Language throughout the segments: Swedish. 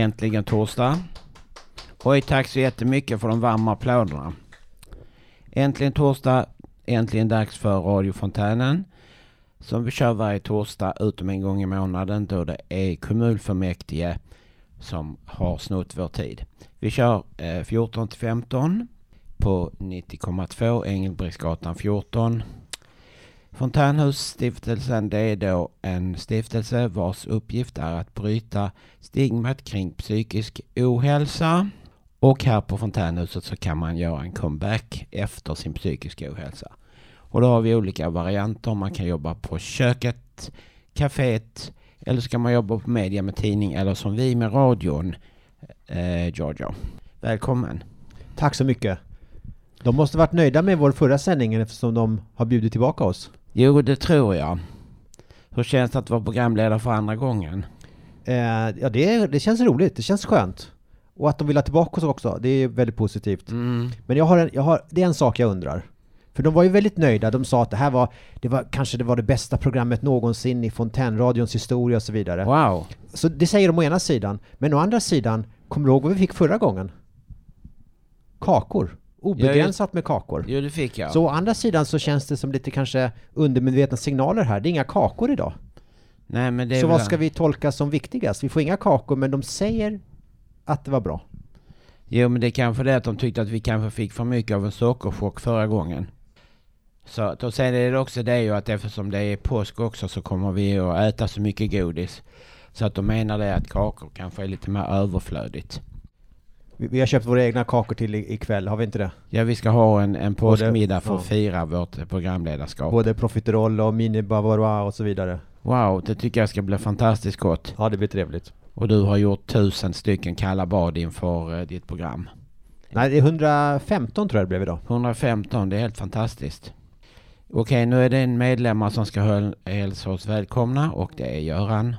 Äntligen torsdag. Oj, tack så jättemycket för de varma applåderna. Äntligen torsdag, äntligen dags för radiofontänen. Som vi kör varje torsdag utom en gång i månaden då det är kommunfullmäktige som har snott vår tid. Vi kör eh, 14 till 15 på 90,2 Engelbrektsgatan 14. Fontänhusstiftelsen det är då en stiftelse vars uppgift är att bryta stigmat kring psykisk ohälsa. Och här på Fontänhuset så kan man göra en comeback efter sin psykiska ohälsa. Och då har vi olika varianter. Man kan jobba på köket, kaféet eller så kan man jobba på media med tidning eller som vi med radion. Eh, Giorgio. Välkommen. Tack så mycket. De måste varit nöjda med vår förra sändning eftersom de har bjudit tillbaka oss. Jo, det tror jag. Hur känns det att vara programledare för andra gången? Eh, ja, det, det känns roligt. Det känns skönt. Och att de vill ha tillbaka oss också, det är väldigt positivt. Mm. Men jag har en, jag har, det är en sak jag undrar. För de var ju väldigt nöjda. De sa att det här var, det var kanske det var det bästa programmet någonsin i Fontänradions historia och så vidare. Wow. Så det säger de å ena sidan. Men å andra sidan, kommer du ihåg vad vi fick förra gången? Kakor. Obegränsat med kakor. Jo, det fick jag. Så å andra sidan så känns det som lite kanske undermedvetna signaler här. Det är inga kakor idag. Nej, men det är Så väl- vad ska vi tolka som viktigast? Vi får inga kakor, men de säger att det var bra. Jo, men det är kanske det att de tyckte att vi kanske fick för mycket av en sockerchock förra gången. Så och sen är det också det ju att eftersom det är påsk också så kommer vi att äta så mycket godis. Så att de menar det att kakor kanske är lite mer överflödigt. Vi, vi har köpt våra egna kakor till i- ikväll, har vi inte det? Ja, vi ska ha en, en påskmiddag för ja. att fira vårt programledarskap. Både profiterol och mini bavarois och så vidare. Wow, det tycker jag ska bli fantastiskt gott. Ja, det blir trevligt. Och du har gjort tusen stycken kalla bad inför eh, ditt program. Nej, det är 115 tror jag det blev idag. 115, det är helt fantastiskt. Okej, nu är det en medlemmar som ska höl- hälsa oss välkomna och det är Göran.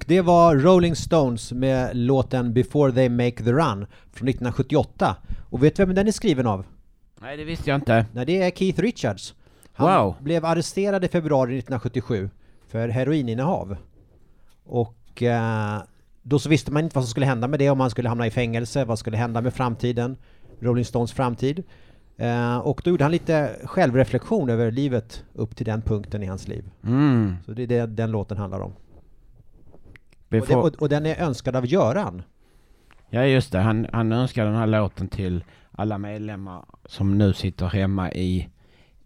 Och det var Rolling Stones med låten Before They Make The Run från 1978. Och vet du vem den är skriven av? Nej, det visste jag inte. Nej, det är Keith Richards. Han Wow. blev arresterad i februari 1977 för heroininnehav. Och eh, då så visste man inte vad som skulle hända med det, om han skulle hamna i fängelse, vad skulle hända med framtiden, Rolling Stones framtid. Eh, och då gjorde han lite självreflektion över livet upp till den punkten i hans liv. Mm. Så det är det den låten handlar om. Och, det, och, och den är önskad av Göran. Ja, just det. Han, han önskar den här låten till alla medlemmar som nu sitter hemma i,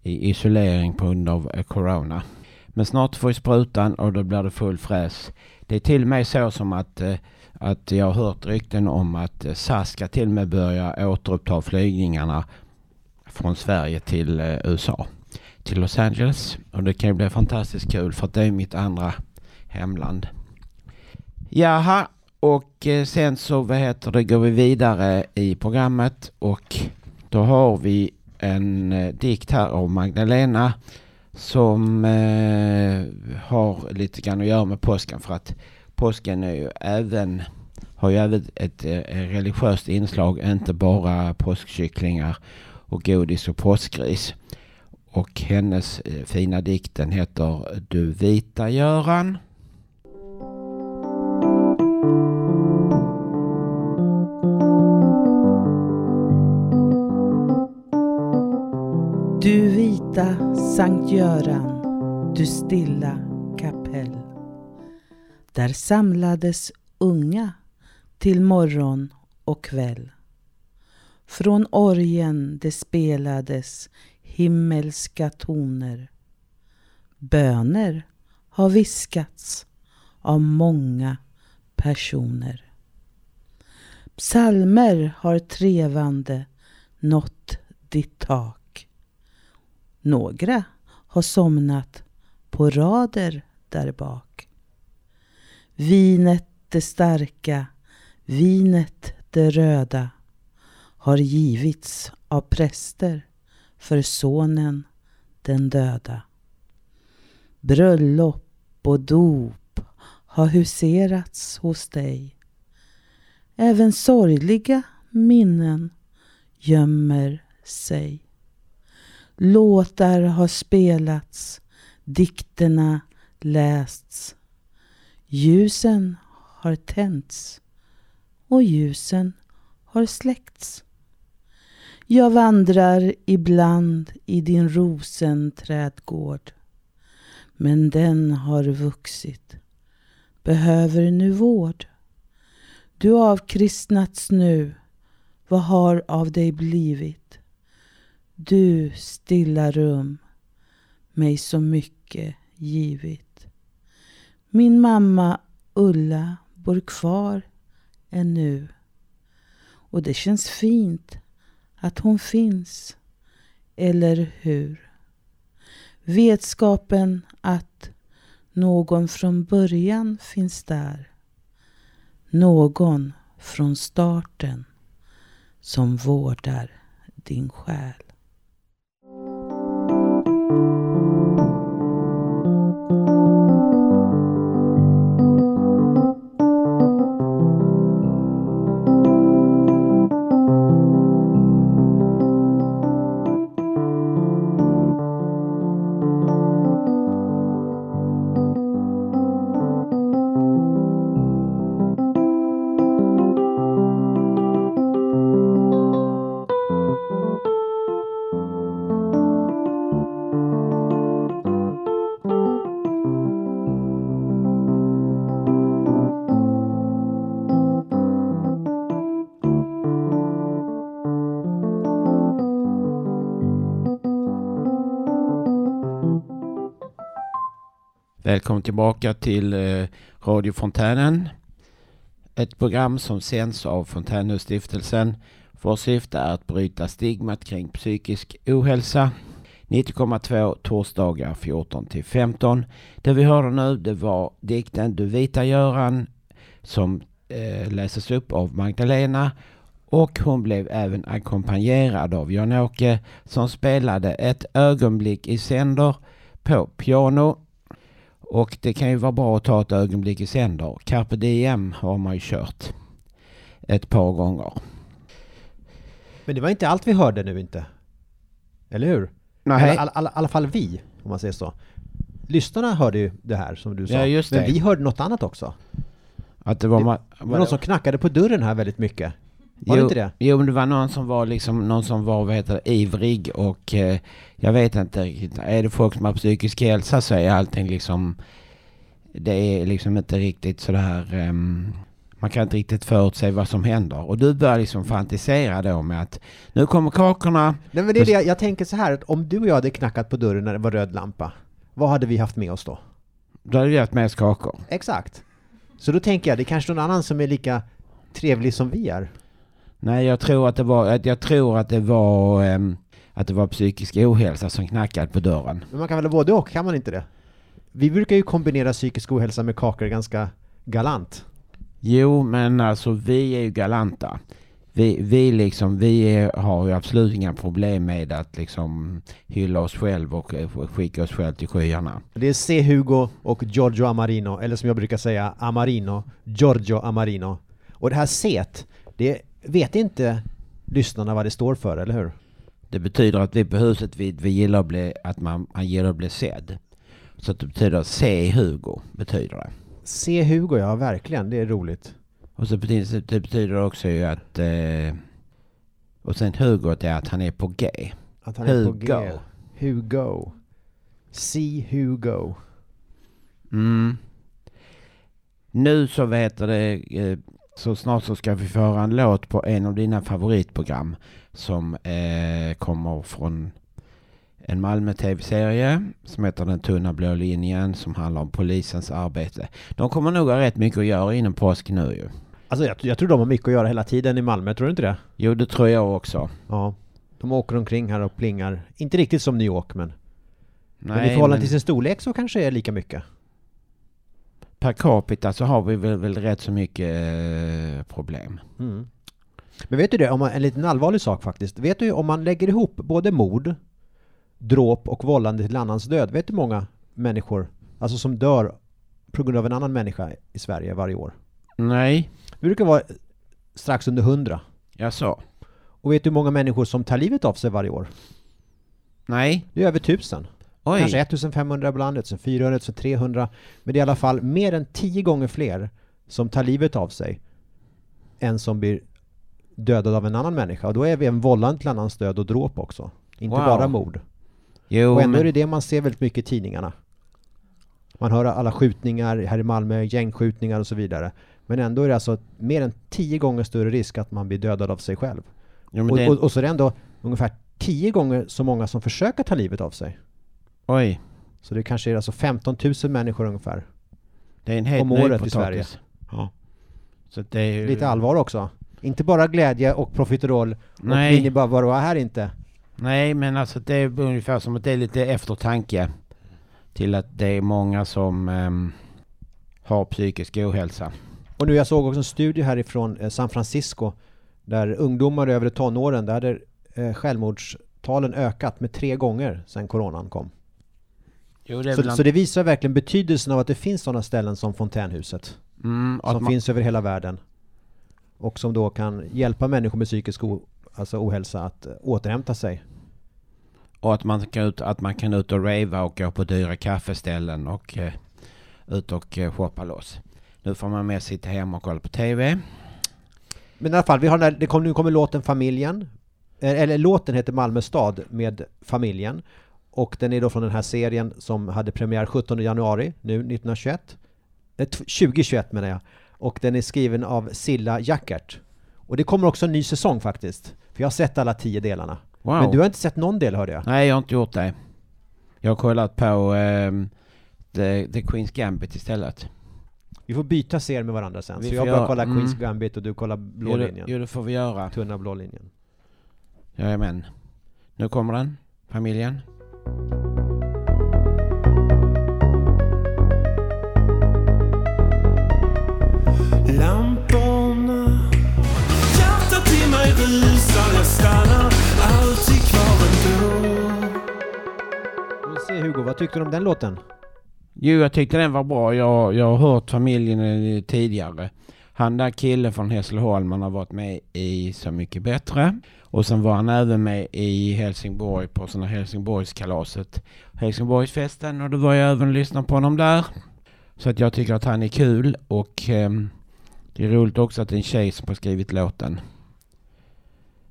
i isolering på grund av eh, corona. Men snart får vi sprutan och då blir det full fräs. Det är till och med så som att, eh, att jag har hört rykten om att eh, SAS ska till och med börja återuppta flygningarna från Sverige till USA. Till Los Angeles. Och det kan ju bli fantastiskt kul för att det är mitt andra hemland. Jaha, och eh, sen så vad heter det, går vi vidare i programmet och då har vi en eh, dikt här av Magdalena som eh, har lite grann att göra med påsken för att påsken är ju även har ju även ett eh, religiöst inslag, inte bara påskkycklingar och godis och påskgris. Och hennes eh, fina dikten heter Du vita Göran. Du vita Sankt Göran, du stilla kapell. Där samlades unga till morgon och kväll. Från orgen det spelades himmelska toner. Böner har viskats av många personer. Psalmer har trevande nått ditt tak. Några har somnat på rader där bak. Vinet det starka, vinet det röda har givits av präster för sonen den döda. Bröllop och dop har huserats hos dig. Även sorgliga minnen gömmer sig. Låtar har spelats, dikterna lästs. Ljusen har tänts och ljusen har släckts. Jag vandrar ibland i din rosenträdgård. Men den har vuxit, behöver nu vård. Du avkristnats nu, vad har av dig blivit? Du stilla rum, mig så mycket givit. Min mamma Ulla bor kvar ännu. Och det känns fint att hon finns, eller hur? Vetskapen att någon från början finns där. Någon från starten som vårdar din själ. Välkommen tillbaka till eh, Radio Fontänen. Ett program som sänds av Fontänhusstiftelsen. Vårt syfte är att bryta stigmat kring psykisk ohälsa. 90,2 torsdagar 14 till 15. Det vi hörde nu det var dikten Du vita Göran som eh, läses upp av Magdalena och hon blev även ackompanjerad av Jan-Åke som spelade ett ögonblick i sänder på piano och det kan ju vara bra att ta ett ögonblick i sänder. Carpe diem har man ju kört ett par gånger. Men det var inte allt vi hörde nu inte. Eller hur? Nej, I alla, alla, alla fall vi, om man säger så. Lyssnarna hörde ju det här som du sa. Ja, just Men det. vi hörde något annat också. att det var... det- ma- Det var någon som knackade på dörren här väldigt mycket. Var det jo, inte det? Jo, men det var någon som var liksom, någon som var, vad heter det, ivrig och eh, jag vet inte riktigt. Är det folk som har psykisk hälsa så är allting liksom, det är liksom inte riktigt sådär, ehm, man kan inte riktigt förutse vad som händer. Och du börjar liksom fantisera då med att nu kommer kakorna, Nej men det är det, jag, jag tänker så här, att om du och jag hade knackat på dörren när det var röd lampa, vad hade vi haft med oss då? då hade vi haft med oss kakor. Exakt. Så då tänker jag, det är kanske någon annan som är lika trevlig som vi är. Nej, jag tror att det var, att jag tror att det var, ehm, att det var psykisk ohälsa som knackade på dörren. Men man kan väl både och, kan man inte det? Vi brukar ju kombinera psykisk ohälsa med kakor ganska galant. Jo, men alltså vi är ju galanta. Vi, vi liksom, vi är, har ju absolut inga problem med att liksom hylla oss själv och skicka oss själv till skyarna. Det är C. Hugo och Giorgio Amarino, eller som jag brukar säga, Amarino, Giorgio Amarino. Och det här C, det vet inte lyssnarna vad det står för, eller hur? Det betyder att vi på huset, vi, vi gillar att bli, att man, man gillar att bli sedd. Så att det betyder se Hugo, betyder det. C. Hugo, ja verkligen, det är roligt. Och så betyder det betyder också ju att, eh, och sen Hugo det är att han är på G. Att han är på G. Hugo. Hugo. C. Hugo. Mm. Nu så vet det, eh, så snart så ska vi få höra en låt på en av dina favoritprogram som eh, kommer från en Malmö-tv-serie som heter Den tunna blå linjen som handlar om polisens arbete. De kommer nog ha rätt mycket att göra innan påsk nu ju. Alltså jag, jag tror de har mycket att göra hela tiden i Malmö, tror du inte det? Jo, det tror jag också. Ja. De åker omkring här och plingar. Inte riktigt som New York, men, men i Nej, förhållande men till sin storlek så kanske det är lika mycket. Per capita så har vi väl, väl rätt så mycket eh, problem. Mm. Men vet du det, om man, en liten allvarlig sak faktiskt. Vet du om man lägger ihop både mord, dråp och vållande till annans död, vet du hur många människor, alltså som dör på grund av en annan människa i Sverige varje år? Nej, Det brukar vara strax under 100. jag sa. Och vet du hur många människor som tar livet av sig varje år? Nej. Det är över 1000. Oj. Kanske 1500 ibland, 1400, 1300. Men det är i alla fall mer än 10 gånger fler som tar livet av sig än som blir dödad av en annan människa. Och då är vi en vållande till annans död och dråp också. Inte Wow. bara mord. Jo, Och ändå men, är det det man ser väldigt mycket i tidningarna. Man hör alla skjutningar här i Malmö, gängskjutningar och så vidare. Men ändå är det alltså mer än 10 gånger större risk att man blir dödad av sig själv. jo, Och, det, och, och så är det ändå ungefär 10 gånger så många som försöker ta livet av sig. Oj. Så det kanske är alltså 15 000 människor ungefär. Det är en helt om ny året i potatis. Ja. Så det är ju... Lite allvar också. Inte bara glädje och profiterol och Nej. linje bara vad det var här inte. Nej, men alltså det är ungefär som att det är lite eftertanke till att det är många som ehm, har psykisk ohälsa. Och nu jag såg också en studie härifrån eh, San Francisco där ungdomar över tonåren, där hade eh, självmordstalen ökat med tre gånger sedan coronan kom. Jo, det Så, väl så det visar verkligen betydelsen av att det finns sådana ställen som Fontänhuset. mm, Som man, finns över hela världen. Och som då kan hjälpa människor med psykisk o, alltså ohälsa att återhämta sig. och att man, kan ut, att man kan ut och rava och gå på dyra kaffeställen och eh, ut och eh, shoppa loss. Nu får man med sitta hemma och kolla på TV. Men i alla fall, vi har den här, det kom, nu kommer låten Familjen. Eh, Eller låten heter Malmö stad med Familjen. Och den är då från den här serien som hade premiär 17 januari nu 1921. Eh, t- 2021 menar jag. Och den är skriven av Silla Jackert. Och det kommer också en ny säsong faktiskt. För jag har sett alla tio delarna. Wow. Men du har inte sett någon del hörde jag. Nej, jag har inte gjort det. Jag har kollat på ehm, The, The Queen's Gambit istället. Vi får byta serier med varandra sen. Vi så jag bara göra- kolla mm. Queens Gambit och du kollar blå Jo, linjen. Jo, det får vi göra. Tunna blå linjen. Jajamän. Nu kommer den. Familjen. Lamporna Hjärtat i mig rusar, jag stannar alltid kvar ändå Vi se Hugo, vad tyckte du om den låten? Jo, jag tyckte den var bra. Jag, jag har hört familjen eh, tidigare. Han där killen från Hässleholm, han har varit med i Så mycket bättre. Och sen var han även med i Helsingborg på såna Helsingborgskalaset. Helsingborgsfesten och då var jag även och lyssnade på honom där. Så att jag tycker att han är kul och eh, det är roligt också att det är en tjej som har skrivit låten.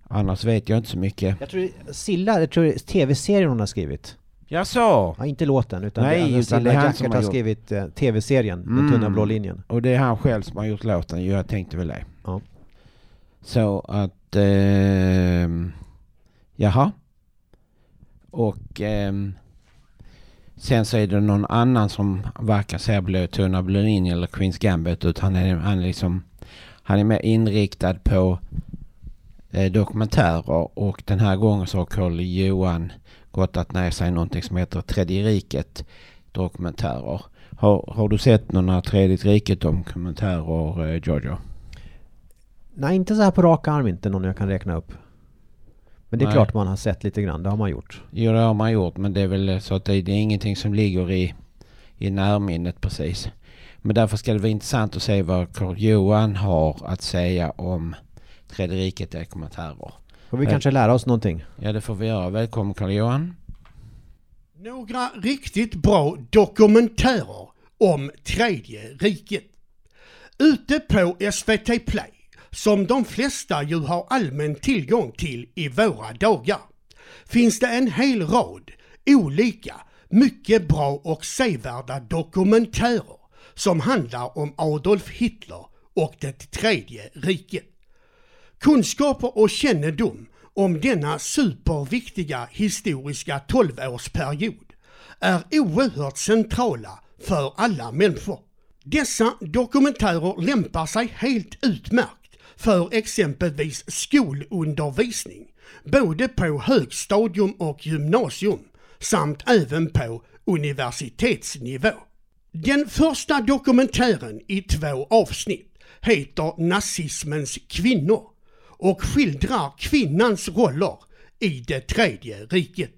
Annars vet jag inte så mycket. Jag tror Silla, jag tror det är tv-serien hon har skrivit. Jag sa! Ja, inte låten, utan Nej, det, utan det är han som har har gjort- skrivit eh, tv-serien, Den Mm. tunna blå linjen. Och det är han själv som har gjort låten. Jag tänkte väl det. Ja. Så att... Eh, jaha. Och... ehm, sen så är det någon annan som varken ser blå, tunna blå linjen eller Queens Gambit. Utan han är, han är liksom... Han är mer inriktad på eh, dokumentärer. Och den här gången så har Carl Johan gottat ner sig någonting som heter Tredje riket dokumentärer. Har, har du sett några Tredje riket dokumentärer, eh, Giorgio? Nej, inte så här på rak arm inte någon jag kan räkna upp. Men det är Nej. klart man har sett lite grann, det har man gjort. Jo, det har man gjort, men det är väl så att det, det är ingenting som ligger i, i närminnet precis. Men därför ska det vara intressant att se vad Carl Johan har att säga om Tredje riket dokumentärer. Får vi Nej. kanske lära oss någonting? Ja, det får vi göra. Välkommen Carl Johan. Några riktigt bra dokumentärer om Tredje riket. Ute på SVT Play, som de flesta ju har allmän tillgång till i våra dagar, finns det en hel rad olika, mycket bra och sevärda dokumentärer som handlar om Adolf Hitler och det tredje riket. Kunskaper och kännedom om denna superviktiga historiska 12-årsperiod är oerhört centrala för alla människor. Dessa dokumentärer lämpar sig helt utmärkt för exempelvis skolundervisning, både på högstadium och gymnasium, samt även på universitetsnivå. Den första dokumentären i två avsnitt heter Nazismens kvinnor och skildrar kvinnans roller i det tredje riket.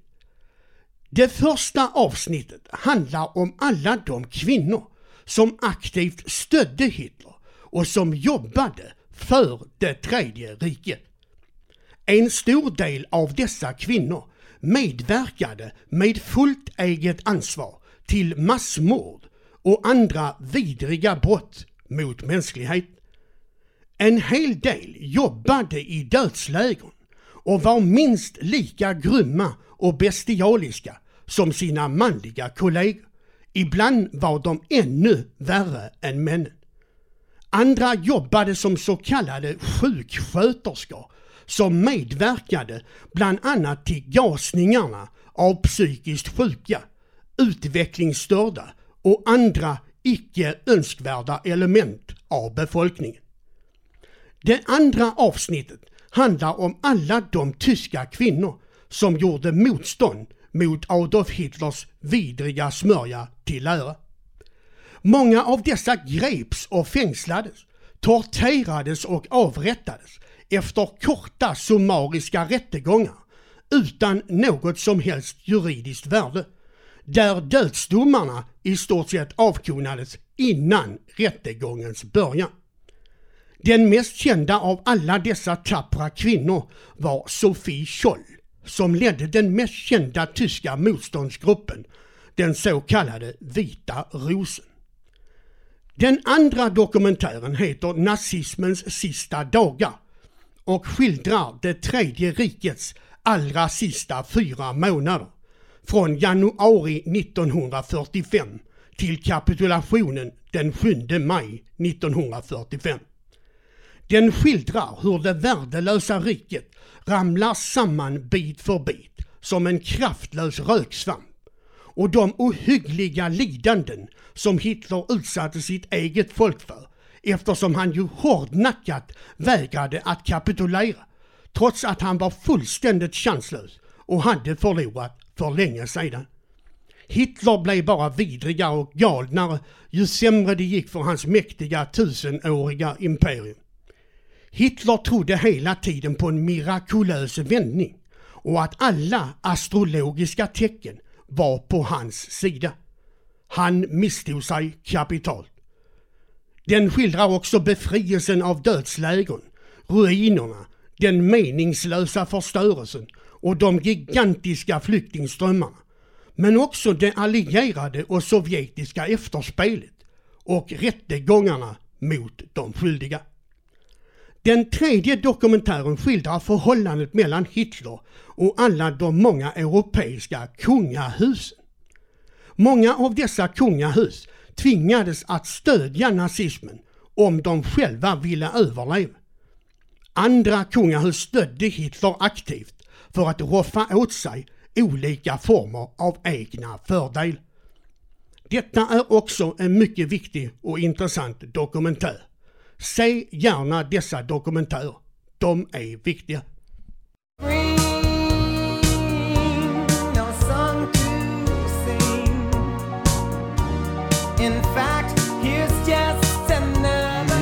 Det första avsnittet handlar om alla de kvinnor som aktivt stödde Hitler och som jobbade för det tredje riket. En stor del av dessa kvinnor medverkade med fullt eget ansvar till massmord och andra vidriga brott mot mänskligheten. En hel del jobbade i dödslägren och var minst lika grymma och bestialiska som sina manliga kollegor. Ibland var de ännu värre än männen. Andra jobbade som så kallade sjuksköterskor som medverkade bland annat till gasningarna av psykiskt sjuka, utvecklingsstörda och andra icke önskvärda element av befolkningen. Det andra avsnittet handlar om alla de tyska kvinnor som gjorde motstånd mot Adolf Hitlers vidriga smörja till lära. Många av dessa greps och fängslades, torterades och avrättades efter korta summariska rättegångar utan något som helst juridiskt värde, där dödsdomarna i stort sett avkunnades innan rättegångens början. Den mest kända av alla dessa tappra kvinnor var Sophie Scholl, som ledde den mest kända tyska motståndsgruppen, den så kallade Vita rosen. Den andra dokumentären heter Nazismens sista dagar och skildrar det tredje rikets allra sista fyra månader. Från januari 1945 till kapitulationen den 7 maj 1945. Den skildrar hur det värdelösa riket ramlar samman bit för bit som en kraftlös röksvamp och de ohyggliga lidanden som Hitler utsatte sitt eget folk för eftersom han ju hårdnackat vägrade att kapitulera trots att han var fullständigt chanslös och hade förlorat för länge sedan. Hitler blev bara vidrigare och galnare ju sämre det gick för hans mäktiga tusenåriga imperium. Hitler trodde hela tiden på en mirakulös vändning och att alla astrologiska tecken var på hans sida. Han misstog sig kapitalt. Den skildrar också befrielsen av dödslägren, ruinerna, den meningslösa förstörelsen och de gigantiska flyktingströmmarna. Men också det allierade och sovjetiska efterspelet och rättegångarna mot de skyldiga. Den tredje dokumentären skildrar förhållandet mellan Hitler och alla de många europeiska kungahusen. Många av dessa kungahus tvingades att stödja nazismen om de själva ville överleva. Andra kungahus stödde Hitler aktivt för att roffa åt sig olika former av egna fördelar. Detta är också en mycket viktig och intressant dokumentär. Se gärna dessa dokumentärer. De är viktiga. no song to sing. In fact, here's just another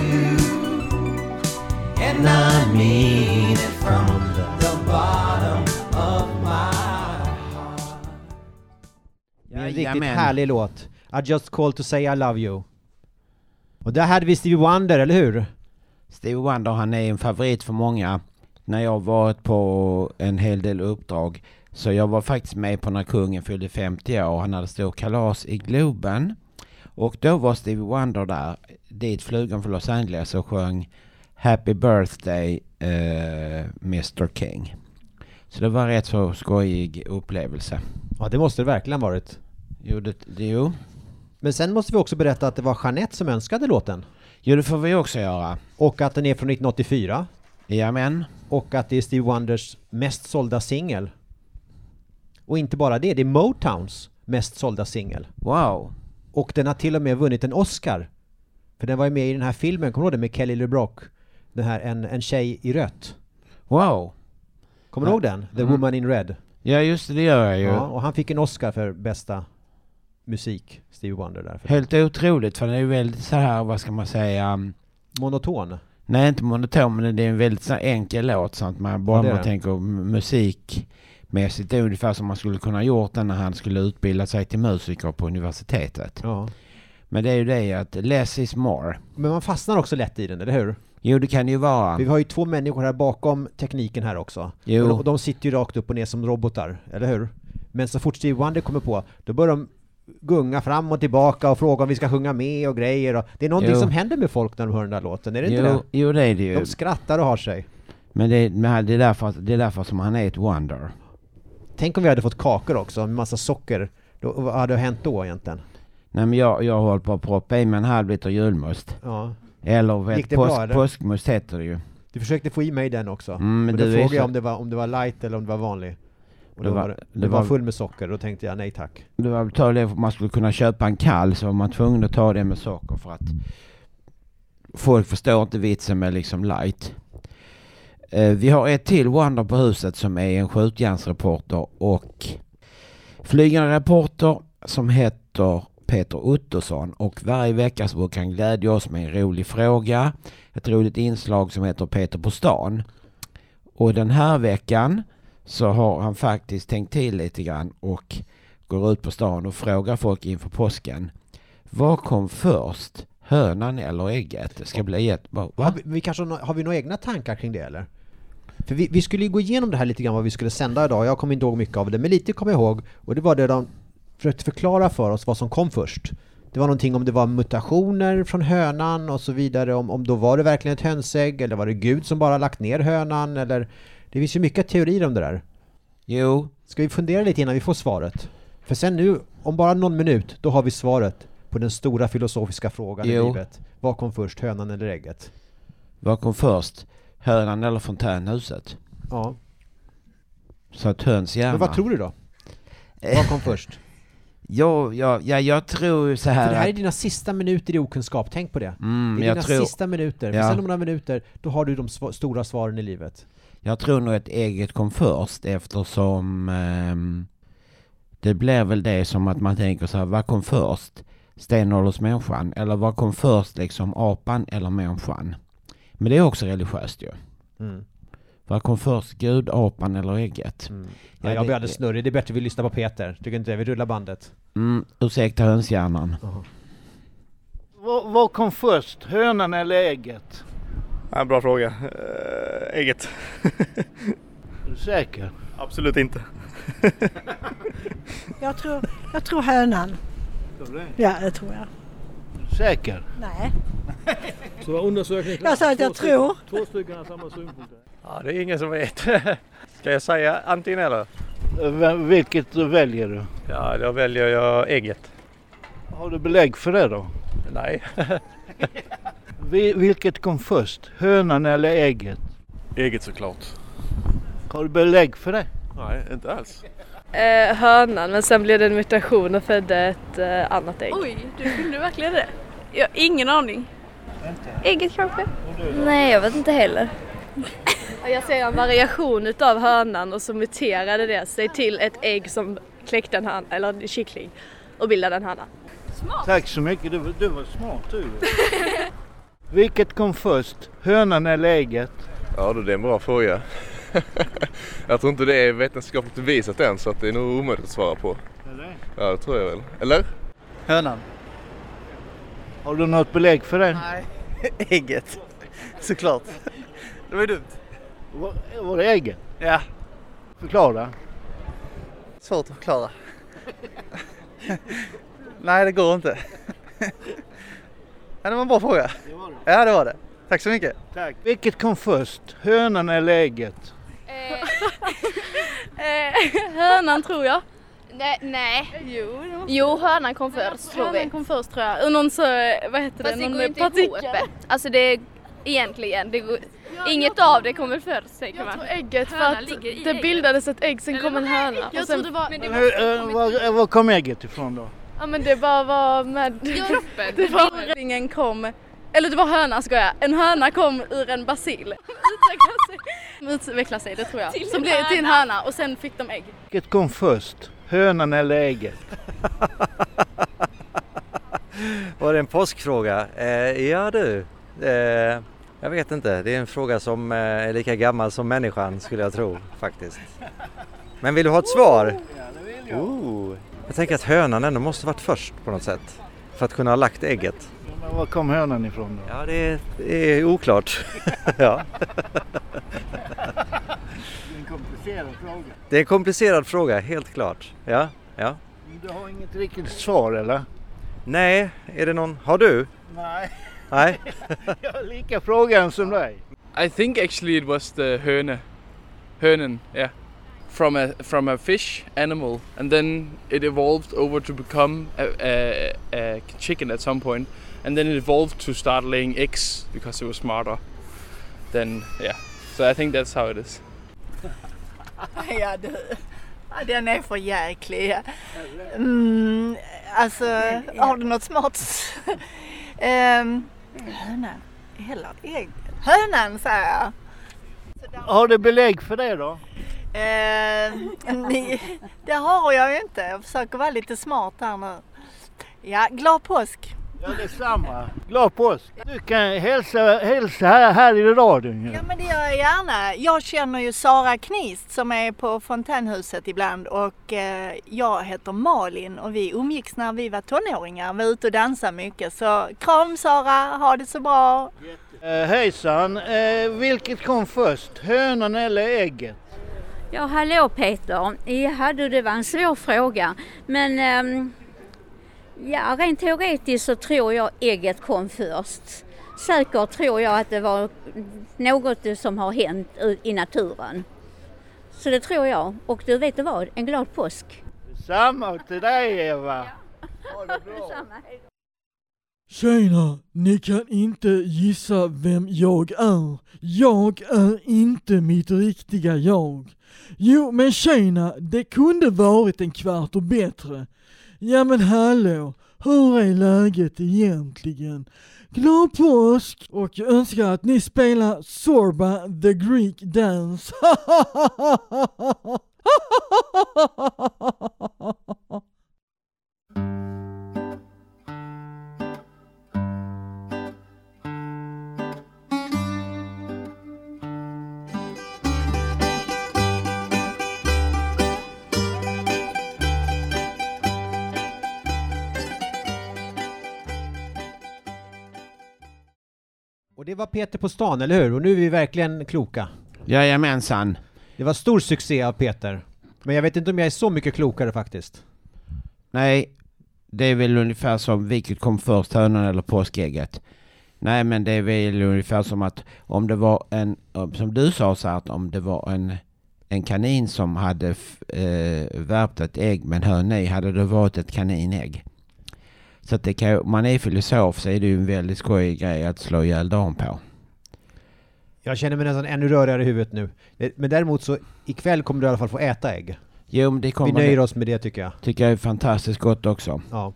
and I mean it from the bottom of my heart. Det är en riktigt Jajamän. härlig låt. I just called to say I love you. Och där hade vi Stevie Wonder, eller hur? Stevie Wonder han är en favorit för många. När jag varit på en hel del uppdrag. Så jag var faktiskt med på när kungen fyllde 50 år. Han hade stort kalas i Globen. Och då var Stevie Wonder där. Dit flög han från Los Angeles och sjöng Happy birthday eh, Mr King. Så det var rätt så skojig upplevelse. Ja, det måste det verkligen varit. Jo, det, det, jo. Men sen måste vi också berätta att det var Jeanette som önskade låten. jo, det får vi också göra. Och att den är från 1984. Jajamän. Och att det är Stevie Wonders mest sålda singel. Och inte bara det, det är Motowns mest sålda singel. Wow. Och den har till och med vunnit en Oscar. För den var ju med i den här filmen, kommer du ihåg den med Kelly LeBrock? Den här En, en tjej i rött. Wow. Kommer du Ja. ihåg den? The Mm. Woman in Red. Ja, just det, det gör jag ju. Ja, och han fick en Oscar för bästa musik, Stevie Wonder där. Helt otroligt, för det är ju väldigt så här, vad ska man säga, um, Monoton. nej inte monoton, men det är en väldigt så enkel låt så att man bara Ja, det man det. tänker musikmässigt, det är ungefär som man skulle kunna gjort den när han skulle utbilda sig till musiker på universitetet. Ja. Men det är ju det att less is more. Men man fastnar också lätt i den, eller hur? Jo, det kan ju vara. Vi har ju två människor här bakom tekniken här också. Jo. Och de, de sitter ju rakt upp och ner som robotar, eller hur? Men så fort Steve Wonder kommer på, då börjar de gunga fram och tillbaka och fråga om vi ska sjunga med och grejer och det är någonting Jo. som händer med folk när de hör den där låten, är det inte Jo, det? jo, det är det ju. De skrattar och har sig. Men det, men det, är därför, det är därför som han är ett wonder. Tänk om vi hade fått kakor också, med massa socker. Då, vad hade hänt då egentligen? Nej men jag, jag håller på att proppa i mig en halv liter julmust. Ja. Eller vet, bra, påsk, eller? påskmust heter det ju. Du försökte få i mig den också. Mm, men och då frågade jag om det, var, om det var light eller om det var vanlig. Och Det var- var, det, var var- full med socker, då tänkte jag nej tack. Det var väl tal det för man skulle kunna köpa en kall så var man tvungen att ta det med socker för att folk förstår inte vitsen med liksom light. Eh, vi har ett till Wonder på huset som är en skjutjärnsreporter och flygande reporter som heter Peter Ottosson och varje vecka så brukar han glädja oss med en rolig fråga, ett roligt inslag som heter Peter på stan. Och den här veckan så har han faktiskt tänkt till lite grann och går ut på stan och frågar folk inför påsken. Vad kom först? Hönan eller ägget? Det ska bli ett... Va? Har vi, vi kanske, har har vi några egna tankar kring det eller? För vi, vi skulle ju gå igenom det här lite grann vad vi skulle sända idag, jag kommer inte ihåg mycket av det, men lite kommer jag ihåg och det var det de försökte förklara för oss vad som kom först. Det var någonting om det var mutationer från hönan och så vidare, om, om då var det verkligen ett hönsägg eller var det Gud som bara lagt ner hönan eller det finns ju mycket teorier om det där. Jo, Ska vi fundera lite innan vi får svaret? För sen nu, om bara någon minut, då har vi svaret på den stora filosofiska frågan i Jo. livet. Vad kom först, hönan eller ägget? vad kom först? Hönan eller fontänhuset? Ja, Så att höns hjärna... men vad tror du då? Vad kom först? Ja, ja, ja, jag tror så För här, det här är dina sista minuter i okunskap, tänk på det. mm, Det är dina tror, sista minuter, för Ja. sen om några minuter, då har du de sva- stora svaren i livet. Jag tror nog att ägget kom först eftersom ehm, det blir väl det som att man tänker så här, vad kom först? Stenåldersmänniskan? Eller vad kom först liksom apan eller människan? Men det är också religiöst ju. Mm. Vad kom först? Gud, apan eller ägget? Mm. Ja, Ja, jag det- blir alldeles snurrig, det är bättre vi lyssnar på Peter. Tycker inte det? Vi rullar bandet. Mm, ursäkta hönshjärnan. Vad, vad kom först, hönan eller ägget? Ja, bra fråga. Äh, ägget. Är du säker? Absolut inte. Jag tror, jag tror hönan. Tror du det? Ja, det tror jag. Är du säker? Nej. Så var undersökningen Jag sa att jag tror. Två stycken har samma synpunkter. Ja, det är ingen som vet. Ska jag säga antingen eller? Vem- Vilket väljer du? Ja, då väljer jag ägget. Har du belägg för det då? Nej. Vi- Vilket kom först, hönan eller ägget? Eget såklart. Har du belägg för det? Nej, inte alls. Eh, hönan, men sen blev det en mutation och födde ett eh, annat ägg. Oj, du kunde verkligen det? Jag har ingen aning. Ägget kanske? Nej, jag vet inte heller. Jag ser en variation utav hönan och så muterade det sig till ett ägg som kläckte en höna, eller en kyckling, och bildade en höna. Tack så mycket, du, var- du var smart du. Vilket kom först, hönan eller ägget? Ja, det är en bra fråga. jag tror inte det är vetenskapligt bevisat än så att det är nog omöjligt att svara på. Eller? Ja, det tror jag väl. Eller? Hönan. Har du något belägg för det? Nej. ägget. Såklart. Det var ju dumt. Var, var det ägget? Ja. Förklara. Svårt att förklara. Nej, det går inte. Ja, det var en bra fråga. Ja, det var det. Tack så mycket. Tack. Vilket kom först, hönan eller ägget? Eh, hönan tror jag. Nej, nej. Jo, det Jo, hönan kom först tror hönan vi. kom först tror jag. Och någon så, vad heter Fast det, det någon går ju inte partikel. ihop. Alltså det är egentligen, det går, inget av det kommer först Jag man. tror ägget för Hönan att det ägget. bildades ett ägg, sen kom en höna. Jag och sen, tror det var... men Hur, eh, var, var kom ägget ifrån då? Ja men det bara var med... Kroppen. Det var ringen kom, eller det var hönan ska jag. En höna kom ur en basil. Utveckla sig, det tror jag. Till Som blev till en höna. höna och sen fick de ägg. Vilket kom först, hönan eller ägget? Var det en påskfråga? Eh, ja du, eh, jag vet inte. Det är en fråga som eh, är lika gammal som människan skulle jag tro faktiskt. Men vill du ha ett svar? Ja, det vill jag. Oh, jag tänker att hönan ändå måste varit först på något sätt. för att kunna ha lagt ägget. Men var kom hönan ifrån då? Ja, det är, det är oklart. ja. Det är en komplicerad fråga. Det är en komplicerad fråga, helt klart. Ja, ja. Du har inget riktigt svar eller? Nej, är det någon? Har du? Nej. Nej. Jag har lika frågan som dig. I think actually it was the höne, hönen, yeah, from a from a fish animal, and then it evolved over to become a, a, a chicken at some point, and then it evolved to start laying eggs because it was smarter. Then yeah, so I think that's how it is. Ja du, ja, den är för jäklig. Mm, alltså, har du något smart? um, hönan, eller ägg? Hönan säger jag. Har du belägg för det då? Eh, ni, det har jag ju inte. Jag försöker vara lite smart här nu. Ja, glad påsk! Ja, detsamma. Glad påsk. Du kan hälsa, hälsa här, här i radion ju. Ja men det gör jag gärna. Jag känner ju Sara Knist som är på Fontänhuset ibland och eh, jag heter Malin och vi umgicks när vi var tonåringar. Vi var ute och dansade mycket. Så kram Sara, ha det så bra! Eh, hejsan, eh, vilket kom först? Hönan eller ägget? Ja, hallå Peter. Ja, du, det var en svår fråga. Men ehm, ja, rent teoretiskt så tror jag ägget kom först. Säkert tror jag att det var något som har hänt i naturen. Så det tror jag. Och du vet du vad? En glad påsk. Samma till dig Eva. Tjena! Ni kan inte gissa vem jag är. Jag är inte mitt riktiga jag. Jo, men tjena, det kunde varit en kvart och bättre. Ja men hallå, hur är läget egentligen? Glad påsk! Och jag önskar att ni spelar Sorba the Greek Dance. det var Peter på stan, eller hur? Och nu är vi verkligen kloka. Jajamensan. Det var stor succé av Peter. Men jag vet inte om jag är så mycket klokare faktiskt. Nej, det är väl ungefär som vilket kom först, hönan eller påskägget? Nej, men det är väl ungefär som att om det var en, som du sa så här, att om det var en, en kanin som hade eh, värpt ett ägg med en höna i, hade det varit ett kaninägg. Så att det kan, om man är filosof så är det ju en väldigt skojig grej att slå ihjäl dagen på. Jag känner mig nästan ännu rörigare i huvudet nu. Eh, Men däremot så, ikväll kommer du i alla fall få äta ägg. Jo, men det kommer Vi nöjer det- oss med det tycker jag. Tycker jag är fantastiskt gott också. Ja.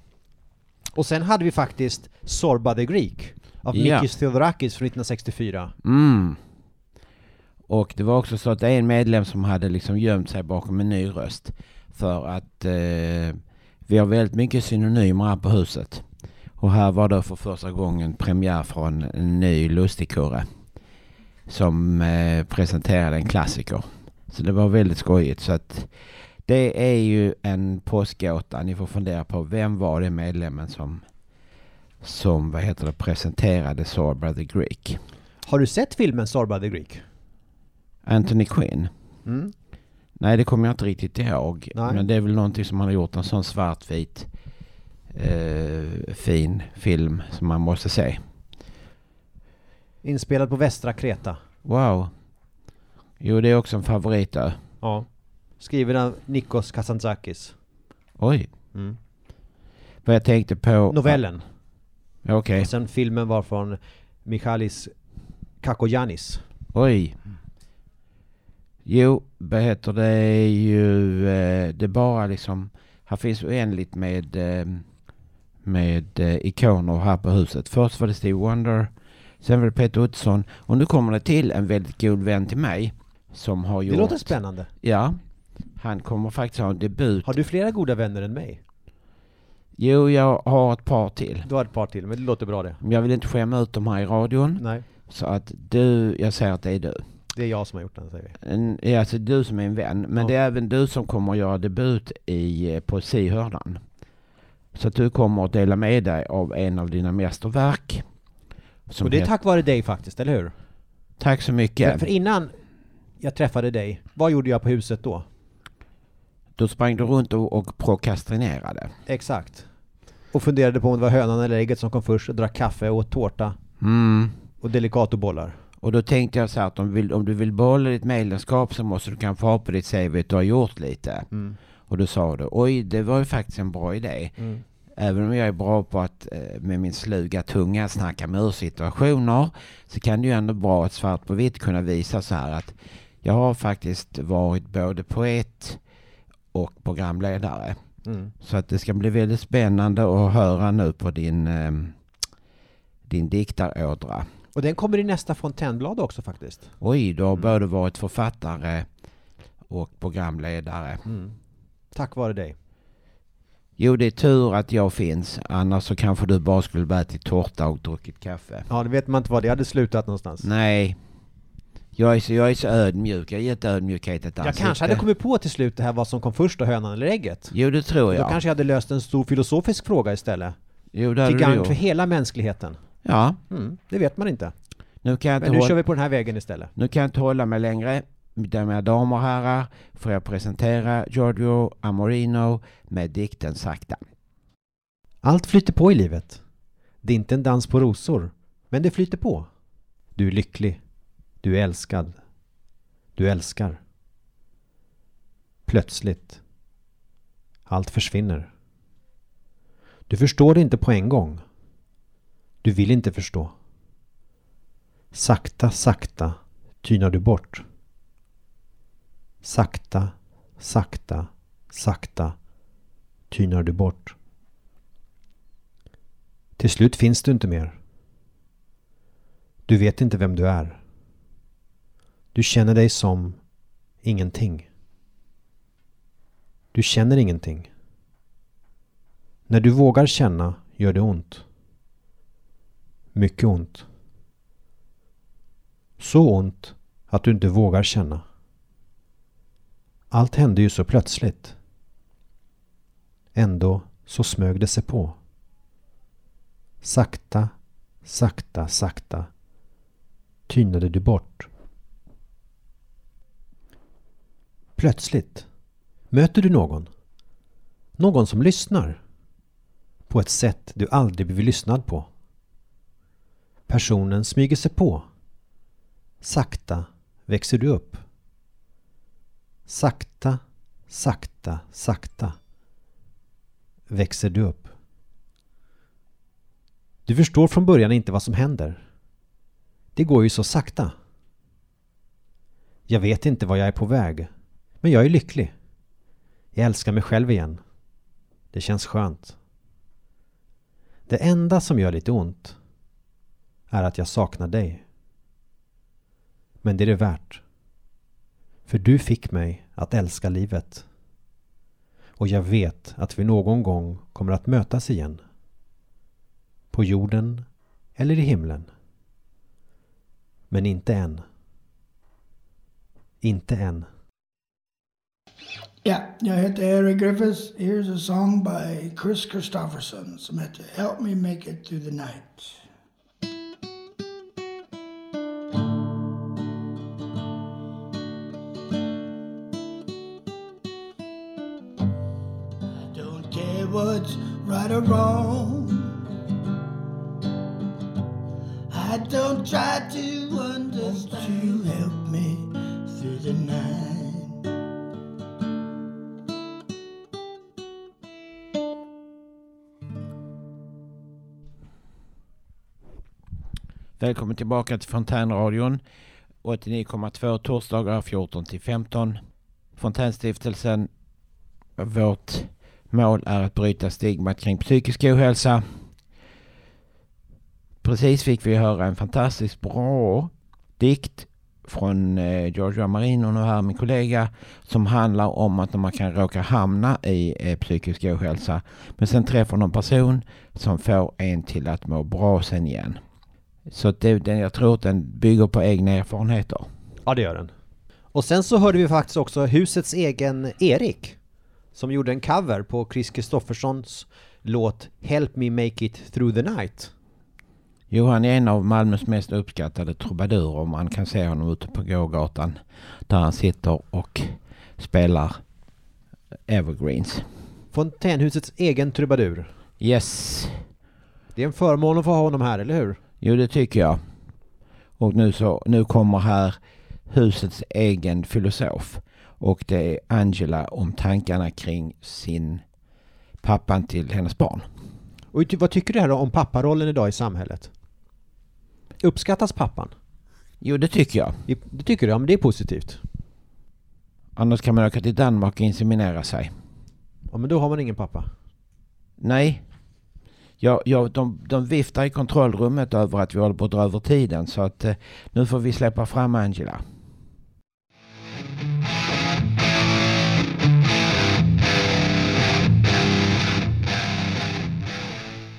Och sen hade vi faktiskt Sorba the Greek av Ja. Mikis Theodorakis från 1964. Mm. Och det var också så att det är en medlem som hade liksom gömt sig bakom en ny röst. För att eh, vi har väldigt mycket synonymer här på huset. Och här var det för första gången premiär från en ny lustigkurre. Som eh, presenterade en klassiker. Så det var väldigt skojigt. Så att det är ju en påskgåta. Ni får fundera på vem var det medlemmen som, som vad heter det, presenterade Sorba the Greek. Har du sett filmen Sorba the Greek? Anthony Quinn? Mm. Nej, det kommer jag inte riktigt ihåg. Nej. Men det är väl någonting som han har gjort, en sån svartvit eh, fin film som man måste se. Inspelad på västra Kreta. Wow. Jo, det är också en favoritö. Ja. Skriven av Nikos Kazantzakis. Oj. Mm. Vad jag tänkte på... Novellen. Okej. Och sen filmen var från Michalis Kakoyanis. Oj. Jo, vad heter det ju... Eh, det är bara liksom... Här finns oändligt med, eh, med eh, ikoner här på huset. Först var det Steve Wonder. Sen var det Peter Ottosson. Och nu kommer det till en väldigt god vän till mig. Som har gjort... Det låter spännande. Ja. Han kommer faktiskt ha en debut. Har du flera goda vänner än mig? Jo, jag har ett par till. Du har ett par till, men det låter bra det. Men jag vill inte skämma ut dem här i radion. Nej. Så att du, jag säger att det är du. Det är jag som har gjort den, säger vi. Ja, alltså du som är en vän. Men Ja. det är även du som kommer att göra debut i, eh, på Sihörnan. Så att du kommer att dela med dig av en av dina mästerverk. Och det är tack vare dig faktiskt, eller hur? Tack så mycket. För, för innan jag träffade dig, vad gjorde jag på huset då? Då sprang du runt och, och prokrastinerade. Exakt. Och funderade på om det var hönan eller ägget som kom först, och drack kaffe och åt tårta. Mm. Och delicatobollar. Och då tänkte jag så här att om, du vill, om du vill behålla ditt medlemskap så måste du kanske ha på ditt CV att du har gjort lite. Mm. Och då sa du, oj det var ju faktiskt en bra idé. Mm. Även om jag är bra på att eh, med min sluga tunga snacka mig ur situationer så kan det ju ändå bra att svart på vitt kunna visa så här att jag har faktiskt varit både poet och programledare. Mm. Så att det ska bli väldigt spännande att höra nu på din, eh, din diktarådra. Och den kommer i nästa fontänblad också faktiskt. Oj, du har både varit författare och programledare. Mm. Tack vare dig. Jo, det är tur att jag finns. Annars så kanske du bara skulle börjat ätit tårta och druckit kaffe. Ja, det vet man inte var det hade slutat någonstans. Nej. Jag är, så, jag är så ödmjuk. Jag har gett ödmjukhet ett Jag ansikte. kanske hade kommit på till slut det här vad som kom först, då, hönan eller ägget. Jo, det tror Då jag. kanske jag hade löst en stor filosofisk fråga istället. Jo, det hade Till du gagn för hela mänskligheten. Ja. Mm, det vet man inte. Nu kan jag inte Men nu hålla- kör vi på den här vägen istället. Nu kan jag inte hålla mig längre. Mina damer och herrar får jag presentera Giorgio Amorino med dikten Sakta. Allt flyter på i livet. Det är inte en dans på rosor, men det flyter på. Du är lycklig. Du är älskad. Du älskar. Plötsligt. Allt försvinner. Du förstår det inte på en gång. Du vill inte förstå. Sakta, sakta tynar du bort. Sakta, sakta, sakta tynar du bort. Till slut finns du inte mer. Du vet inte vem du är. Du känner dig som ingenting. Du känner ingenting. När du vågar känna gör det ont. Mycket ont. Så ont att du inte vågar känna. Allt hände ju så plötsligt. Ändå så smög det sig på. Sakta, sakta, sakta tynade du bort. Plötsligt möter du någon. Någon som lyssnar. På ett sätt du aldrig blivit lyssnad på. Personen smyger sig på. Sakta växer du upp. Sakta, sakta, sakta växer du upp. Du förstår från början inte vad som händer. Det går ju så sakta. Jag vet inte var jag är på väg, men jag är lycklig. Jag älskar mig själv igen. Det känns skönt. Det enda som gör lite ont är att jag saknar dig. Men det är det värt. För du fick mig att älska livet. Och jag vet att vi någon gång kommer att mötas igen. På jorden eller i himlen. Men inte än. Inte än. Ja, jag heter Eric Griffiths. Here's a song by Chris Christopherson som heter Help Me Make It Through the Night. Wrong. I don't try to understand. you help me through the night? Välkommen tillbaka till Fontänradion. 89,2 torsdagar 14 till 15. Fontänstiftelsen. Vårt mål är att bryta stigmat kring psykisk ohälsa. Precis fick vi höra en fantastiskt bra dikt från eh, Giorgio Marino, nu här min kollega, som handlar om att man kan råka hamna i eh, psykisk ohälsa. Men sen träffar någon person som får en till att må bra sen igen. Så det, den, jag tror att den bygger på egna erfarenheter. Ja, det gör den. Och sen så hörde vi faktiskt också husets egen Erik som gjorde en cover på Chris Kristofferssons låt Help Me Make It Through the Night? Jo, han är en av Malmös mest uppskattade trubadurer. Man kan se honom ute på gågatan där han sitter och spelar evergreens. Fontänhusets egen trubadur. Yes. Det är en förmån att få ha honom här, eller hur? Jo, det tycker jag. Och nu, så, nu kommer här husets egen filosof. Och det är Angela om tankarna kring sin pappan till hennes barn. Och vad tycker du här då om papparollen idag i samhället? Uppskattas pappan? Jo, det tycker jag. Det, det tycker du? Ja, men det är positivt. Annars kan man åka till Danmark och inseminera sig. Ja, men då har man ingen pappa. Nej. Ja, ja, de, de viftar i kontrollrummet över att vi håller på att dra över tiden så att eh, nu får vi släppa fram Angela.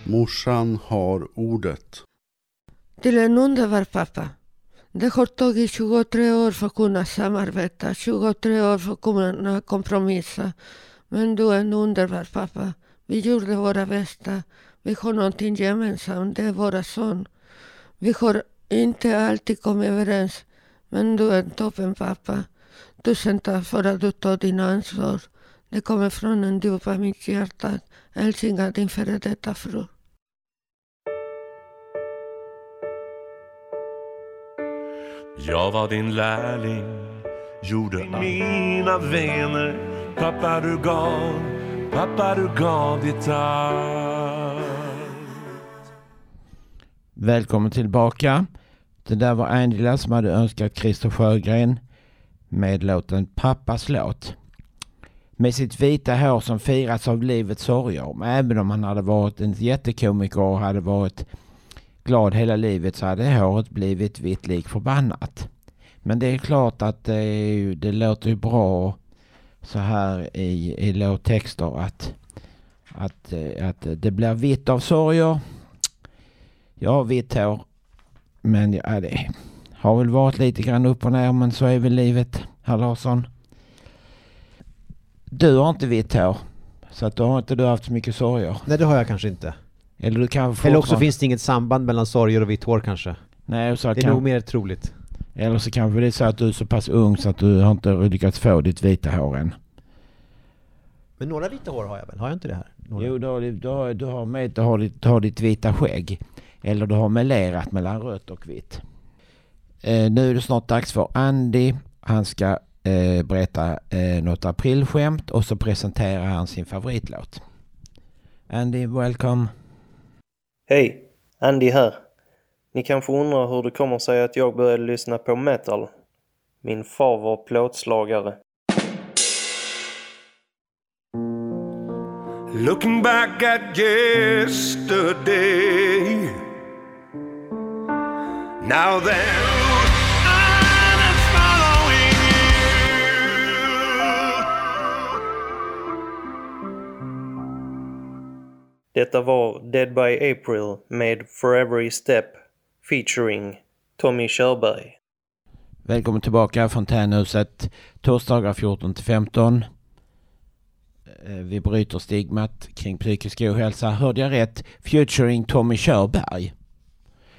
Morsan har ordet. Till en underbar pappa. Det har tagit 23 år för att kunna samarbeta, 23 år för att kunna kompromissa. Men du är en underbar pappa. Vi gjorde våra bästa. Vi har någonting gemensamt, det är våra son. Vi har inte alltid kommit överens, men du är en toppen pappa. Tusen tack för att du tar din ansvar. Det kommer från en djup av mitt hjärta. Hälsningar, din före detta fru. Jag var din lärling, gjorde mina vänner. Pappa du gav, pappa du gav ditt allt. Välkommen tillbaka. Det där var Angela som hade önskat Christer Sjögren med låten Pappas låt. Med sitt vita hår som firats av livets sorger. Även om han hade varit en jättekomiker och hade varit glad hela livet så hade håret blivit vitt lik förbannat. Men det är klart att det, är ju, det låter ju bra så här i, i låttexter att, att, att det blir vitt av sorger. Jag har vitt hår. Men ja, det har väl varit lite grann upp och ner men så är väl livet, herr Larsson. Du har inte vitt hår. Så att då har inte du haft så mycket sorger. Nej, det har jag kanske inte. Eller du kanske Eller också finns det inget samband mellan sorger och vitt hår kanske. Nej, så Det är kan... nog mer troligt. Eller så kanske det är så att du är så pass ung så att du har inte lyckats få ditt vita hår än. Men några vita hår har jag väl? Har jag inte det här? Några. Jo, du har, du har, du har med du har ditt, du har ditt vita skägg. Eller du har melerat mellan rött och vitt. Eh, nu är det snart dags för Andy. Han ska eh, berätta eh, något aprilskämt och så presenterar han sin favoritlåt. Andy, welcome. Hej! Andy här. Ni kanske undrar hur det kommer sig att jag började lyssna på metal. Min far var plåtslagare. Looking back at yesterday. Now then, Detta var Dead by April med Forever Every Step featuring Tommy Körberg. Välkommen tillbaka Fontänhuset. Torsdagar 14 till 15. Eh, vi bryter stigmat kring psykisk ohälsa. Hörde jag rätt? Futuring Tommy Körberg.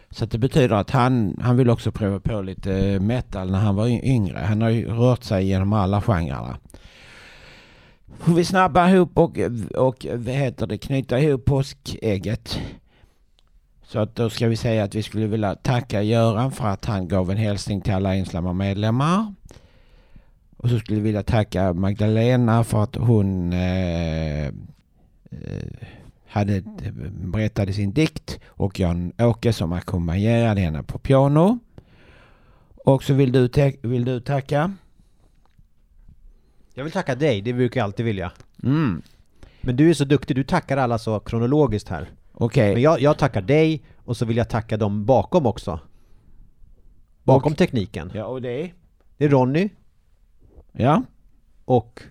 Så det betyder att han, han vill också prova på lite metal när han var yngre. Han har ju rört sig genom alla genrerna. Får vi snabba ihop och, och vad heter det, knyta ihop påskägget. Så att då ska vi säga att vi skulle vilja tacka Göran för att han gav en hälsning till alla ensamma medlemmar. Och så skulle vi vilja tacka Magdalena för att hon eh, eh hade, berättade sin dikt och Jan-Åke som ackompanjerade henne på piano. Och så vill du, vill du tacka? Jag vill tacka dig, det brukar jag alltid vilja. Mm. Men du är så duktig, du tackar alla så kronologiskt här. Okej. Men jag, jag tackar dig och så vill jag tacka dem bakom också. Bakom tekniken. Ja, och det är? Det är Ronny. Ja. Och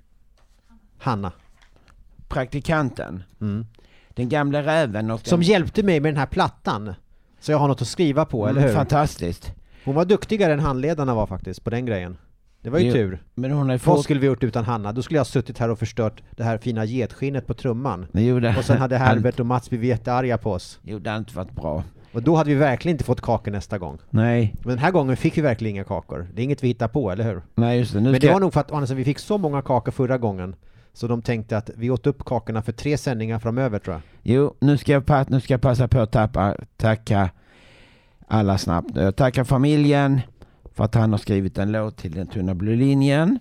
Hanna. Praktikanten. Mm. Den gamla räven och Som den... hjälpte mig med den här plattan. Så jag har något att skriva på, Mm, eller hur? fantastiskt. Hon var duktigare än handledarna var faktiskt, på den grejen. Det var ju Jo, tur. men hon har ju Vad fått- skulle vi gjort utan Hanna? Då skulle jag ha suttit här och förstört det här fina getskinnet på trumman. Det- och sen hade Herbert och Mats blivit jättearga på oss. Jo, det hade inte varit bra. Och då hade vi verkligen inte fått kakor nästa gång. Nej. Men den här gången fick vi verkligen inga kakor. Det är inget vi hittar på, eller hur? Nej, just det. Nu Men det var jag- nog för att Andersson, vi fick så många kakor förra gången. Så de tänkte att vi åt upp kakorna för tre sändningar framöver tror jag. Jo, nu ska jag, nu ska jag passa på att tappa, tacka alla snabbt. Jag tackar familjen för att han har skrivit en låt till Den tunna blå linjen.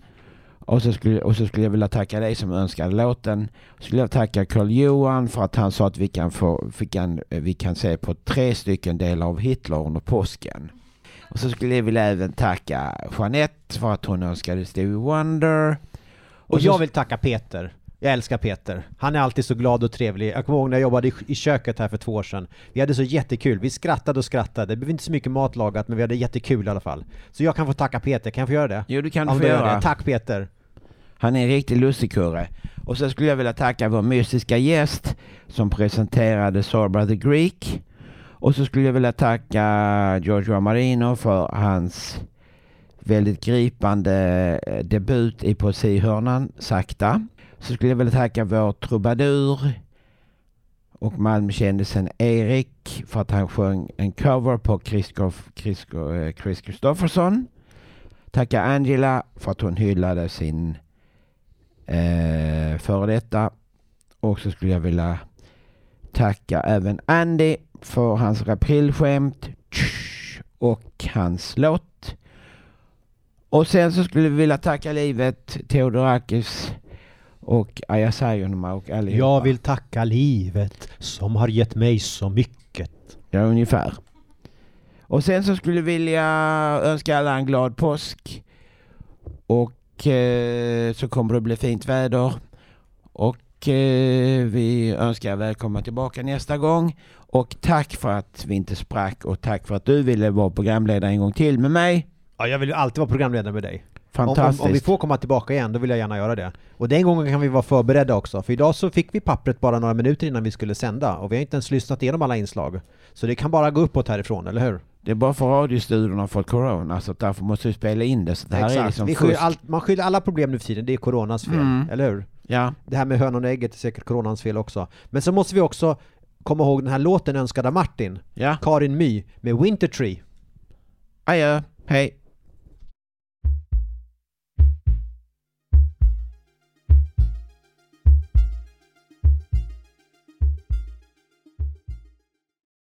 Och så, skulle, och så skulle jag vilja tacka dig som önskade låten. Så skulle jag tacka Carl Johan för att han sa att vi kan, få, vi kan, vi kan se på tre stycken delar av Hitler under påsken. Och så skulle jag vilja även tacka Jeanette för att hon önskade Stevie Wonder. Och, så- jag vill tacka Peter. Jag älskar Peter. Han är alltid så glad och trevlig. Jag kommer ihåg när jag jobbade i, köket här för två år sedan. Vi hade så jättekul. Vi skrattade och skrattade. Det blev inte så mycket mat lagat, men vi hade jättekul i alla fall. Så jag kan få tacka Peter. Kan jag få göra det? Jo, det kan du Om få du gör göra. det. Tack Peter. Han är en riktig lustigkurre. Och så skulle jag vilja tacka vår mystiska gäst som presenterade Sorba the Greek. Och så skulle jag vilja tacka Giorgio Marino för hans väldigt gripande eh, debut i poesihörnan, Sakta. Så skulle jag vilja tacka vår trubadur och Malmökändisen Erik för att han sjöng en cover på eh, Chris Kristoffersson. Tacka Angela för att hon hyllade sin eh, före detta. Och så skulle jag vilja tacka även Andy för hans aprilskämt och hans låt. Och sen så skulle vi vilja tacka livet, Theodorakis och Aja Saijonmaa och allihopa. Jag vill tacka livet som har gett mig så mycket. Ja, ungefär. Och sen så skulle jag vilja önska alla en glad påsk. Och eh, så kommer det bli fint väder. Och eh, vi önskar välkomna tillbaka nästa gång. Och tack för att vi inte sprack och tack för att du ville vara programledare en gång till med mig. Ja, jag vill ju alltid vara programledare med dig. Fantastiskt. Om, om, om vi får komma tillbaka igen, då vill jag gärna göra det. Och den gången kan vi vara förberedda också, för idag så fick vi pappret bara några minuter innan vi skulle sända, och vi har inte ens lyssnat igenom alla inslag. Så det kan bara gå uppåt härifrån, eller hur? Det är bara för radiostudion har fått corona så därför måste vi spela in det. Så det här Exakt. är liksom vi skyller allt, man skyller alla problem nu för tiden, det är coronas fel, Mm. eller hur? Ja. Det här med hönan och ägget är säkert coronans fel också. Men så måste vi också komma ihåg den här låten önskad av Martin. Ja. Karin My med Winter Tree. Adjö, hej.